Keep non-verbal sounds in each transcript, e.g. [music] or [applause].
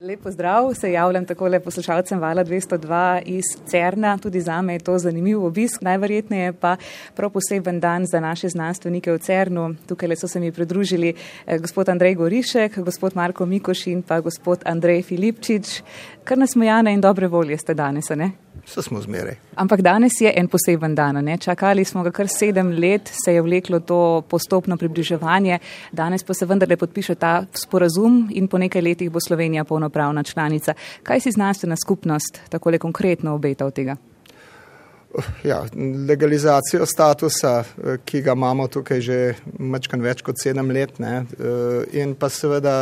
Lepo zdrav, se javljam takole poslušalcem Vala 202 iz Cerna. Tudi za me je to zanimiv obisk. Najverjetneje pa prav poseben dan za naše znanstvenike v Cernu. Tukaj so se mi pridružili eh, gospod Andrej Gorišek, gospod Marko Mikoš in pa gospod Andrej Filipčič. Kar nasmojane in dobre volje ste danes, ne? Vse smo zmeraj. Ampak danes je en poseben dan. Ne? Čakali smo ga kar sedem let, se je vleklo to postopno približevanje, danes pa se vendarle podpiše ta sporazum in po nekaj letih bo Slovenija polnopravna članica. Kaj si znanstvena skupnost tako konkretno obeta od tega? Ja, legalizacijo statusa, ki ga imamo tukaj že več kot sedem let, ne? in pa seveda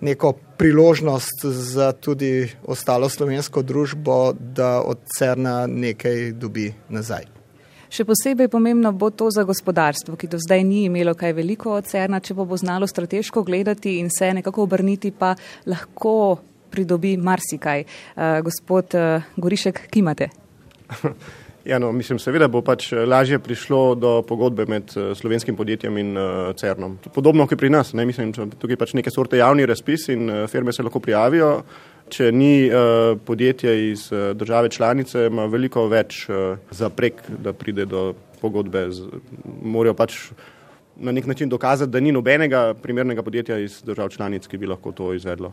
neko priložnost za tudi ostalo slovensko družbo, da od CERN-a nekaj dobi nazaj. Še posebej pomembno bo to za gospodarstvo, ki do zdaj ni imelo kaj veliko od CERN-a, če bo znalo strateško gledati in se nekako obrniti, pa lahko pridobi marsikaj. Uh, gospod uh, Gorišek, kimate? [laughs] Ja, no, mislim, seveda bo pač eh, lažje prišlo do pogodbe med uh, slovenskim podjetjem in uh, CERN-om. Podobno kot pri nas, ne, mislim, tukaj pač neke sorte javni razpis in firme se lahko prijavijo. Če ni podjetje iz države članice, ima veliko več zaprek, da pride do pogodbe. Morajo pač na nek način dokazati, da ni nobenega primernega podjetja iz držav članic, ki bi lahko to izvedlo.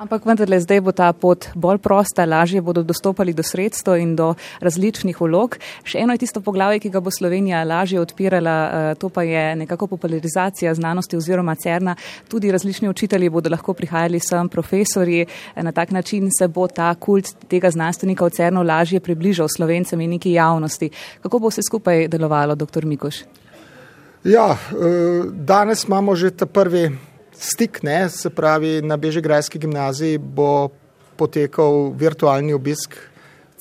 Ampak vendarle zdaj bo ta pot bolj prosta, lažje bodo dostopali do sredstev in do različnih vlog. Še eno je tisto poglavje, ki ga bo Slovenija lažje odpirala, eh, to pa je nekako popularizacija znanosti oziroma CERNA. Tudi različni učitelji bodo lahko prihajali sem, profesori. Na tak način se bo ta kult tega znanstvenika v CERNu lažje približal slovencem in neki javnosti. Kako bo vse skupaj delovalo, dr. Mikoš? Ja, eh, danes imamo že ta prvi stik, ne, se pravi, na Bežigrajski gimnaziji bo potekal virtualni obisk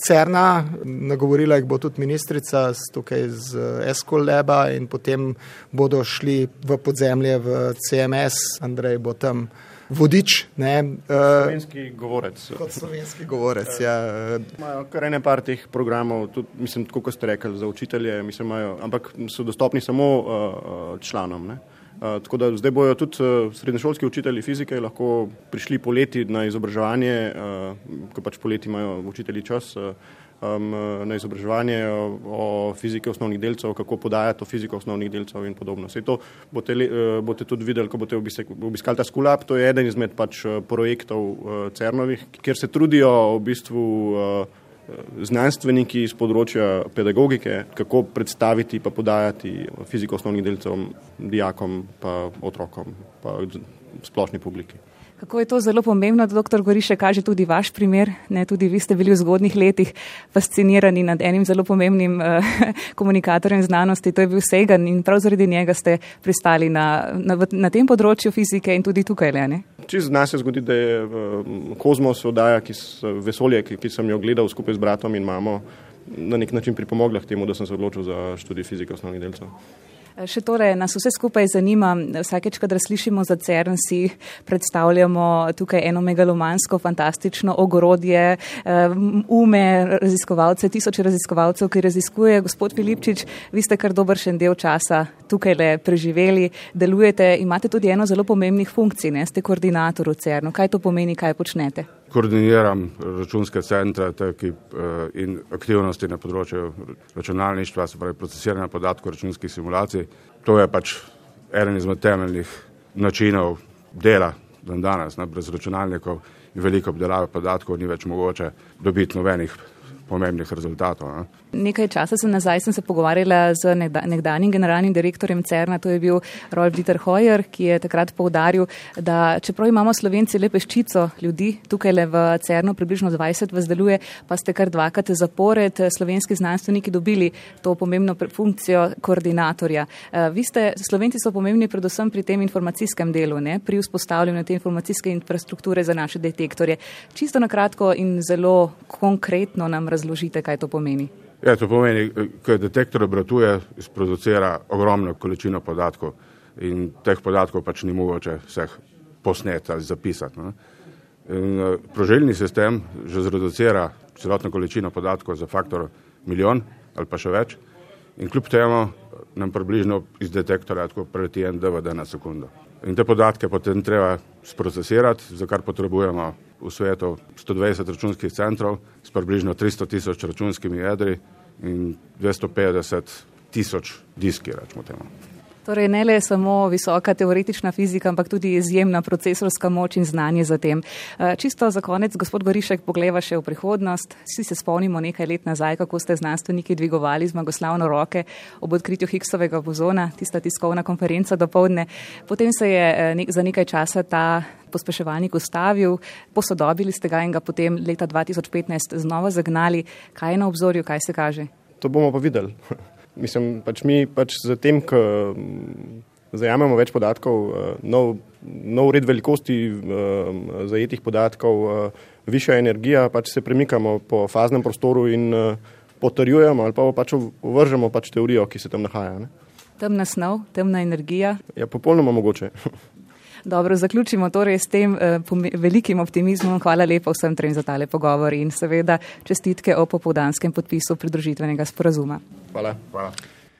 CERNA, nagovorila jih bo tudi ministrica tukaj z Eskoleba in potem bodo šli v podzemlje v CMS, Andrej bo tam vodič. Ne, slovenski govorec. Kot slovenski govorec, ja. Imajo kar ene par teh programov, tudi, mislim, tako kot ste rekli, za učitelje, mislim, imajo, ampak so dostopni samo uh, članom. Ne. Tako da zdaj bojo tudi uh, srednješolski učitelji fizike lahko prišli poleti na izobraževanje, uh, ko pač poleti imajo učitelji čas um, na izobraževanje o, fizike osnovnih delcev, kako podajati o fiziko osnovnih delcev in podobno. Sej to boste, boste tudi videli, ko boste obiskali ta skulap, to je eden izmed pač projektov CERNovih, kjer se trudijo v bistvu znanstveniki iz področja pedagogike, kako predstaviti in podajati fiziko osnovnih delcev dijakom, pa otrokom, pa splošni publiki. Kako je to zelo pomembno, da dr. Goriše kaže tudi vaš primer, ne tudi vi ste bili v zgodnih letih fascinirani nad enim zelo pomembnim uh, [laughs] komunikatorjem znanosti, to je bil Segan in prav zaradi njega ste pristali na, na, na tem področju fizike in tudi tukaj, ne? Čez nas se zgodi, da je uh, Kozmos oddaja, ki so vesolje, ki, ki sem jo gledal skupaj z bratom in mamo, na nek način pripomogla k temu, da sem se odločil za študij fizike osnovnih delcev. Še torej nas vse skupaj zanima, vsakeč, kadar slišimo za CERN, si predstavljamo tukaj eno megalomansko, fantastično ogorodje, eh, ume raziskovalce, tisoče raziskovalcev, ki raziskuje. Gospod Filipčič, vi ste kar dober še en del časa tukaj le preživeli, delujete, imate tudi eno zelo pomembnih funkcij, ne? ste koordinator v CERN-u. Kaj to pomeni, kaj počnete? Koordiniram računske centre ki, eh, in aktivnosti na področju računalništva, se pravi procesiranja podatkov računskih simulacij. To je pač eden izmed temeljnih načinov dela dan danes. Ne, brez računalnikov in veliko obdelave podatkov ni več mogoče dobiti nobenih pomembnih rezultatov. Ne. Nekaj časa sem nazaj sem se pogovarjala z nekdanjim generalnim direktorjem CERN-a, to je bil Rolf Dieter Hoyer, ki je takrat povdaril, da čeprav imamo slovenci le peščico ljudi, tukaj le v CERN-u približno 20 vas deluje, pa ste kar dvakrat zapored slovenski znanstveniki dobili to pomembno funkcijo koordinatorja. Eh, vi ste, slovenci so pomembni predvsem pri tem informacijskem delu, ne? pri vzpostavljanju te informacijske infrastrukture za naše detektorje. Čisto na kratko in zelo konkretno nam razložite, kaj to pomeni. Ja, to pomeni, ko detektor obratuje, sproducira ogromno količino podatkov in teh podatkov pač ni mogoče vseh posneti ali zapisati. Ne. In eh, proželjni sistem že zreducira celotno količino podatkov za faktor milijon ali pa še več in kljub temu nam približno iz detektorja tako preleti en DVD na sekundo. In te podatke potem treba sprocesirati, za kar potrebujemo v svetu 120 računskih centrov s približno 300 tisoč računskimi jedri in 250 tisoč diski, rečemo temu. Torej, ne le samo visoka teoretična fizika, ampak tudi izjemna procesorska moč in znanje za tem. Eh, čisto za konec, gospod Gorišek, pogleva še v prihodnost. Vsi se spomnimo nekaj let nazaj, kako ste znanstveniki dvigovali zmagoslavno roke ob odkritju Higgsovega bozona, tista tiskovna konferenca do povdne. Potem se je eh, nek, za nekaj časa ta pospeševalnik ustavil, posodobili ste ga in ga potem leta 2015 znova zagnali. Kaj je na obzorju, kaj se kaže? To bomo pa videli. [laughs] Mislim, pač mi pač z tem, ko mm, zajamemo več podatkov, eh, nov, nov red velikosti eh, zajetih podatkov, eh, višja energija, pač se premikamo po faznem prostoru in potrjujemo ali pa pač uvržemo pač teorijo, ki se tam nahaja. Ne? Temna snov, temna energija. Ja, popolnoma mogoče. [laughs] Dobro, zaključimo torej s tem eh, velikim optimizmom. Hvala lepa vsem trem za tale pogovor in seveda čestitke o popoldanskem podpisu pridružitvenega sporazuma. Hvala. Hvala.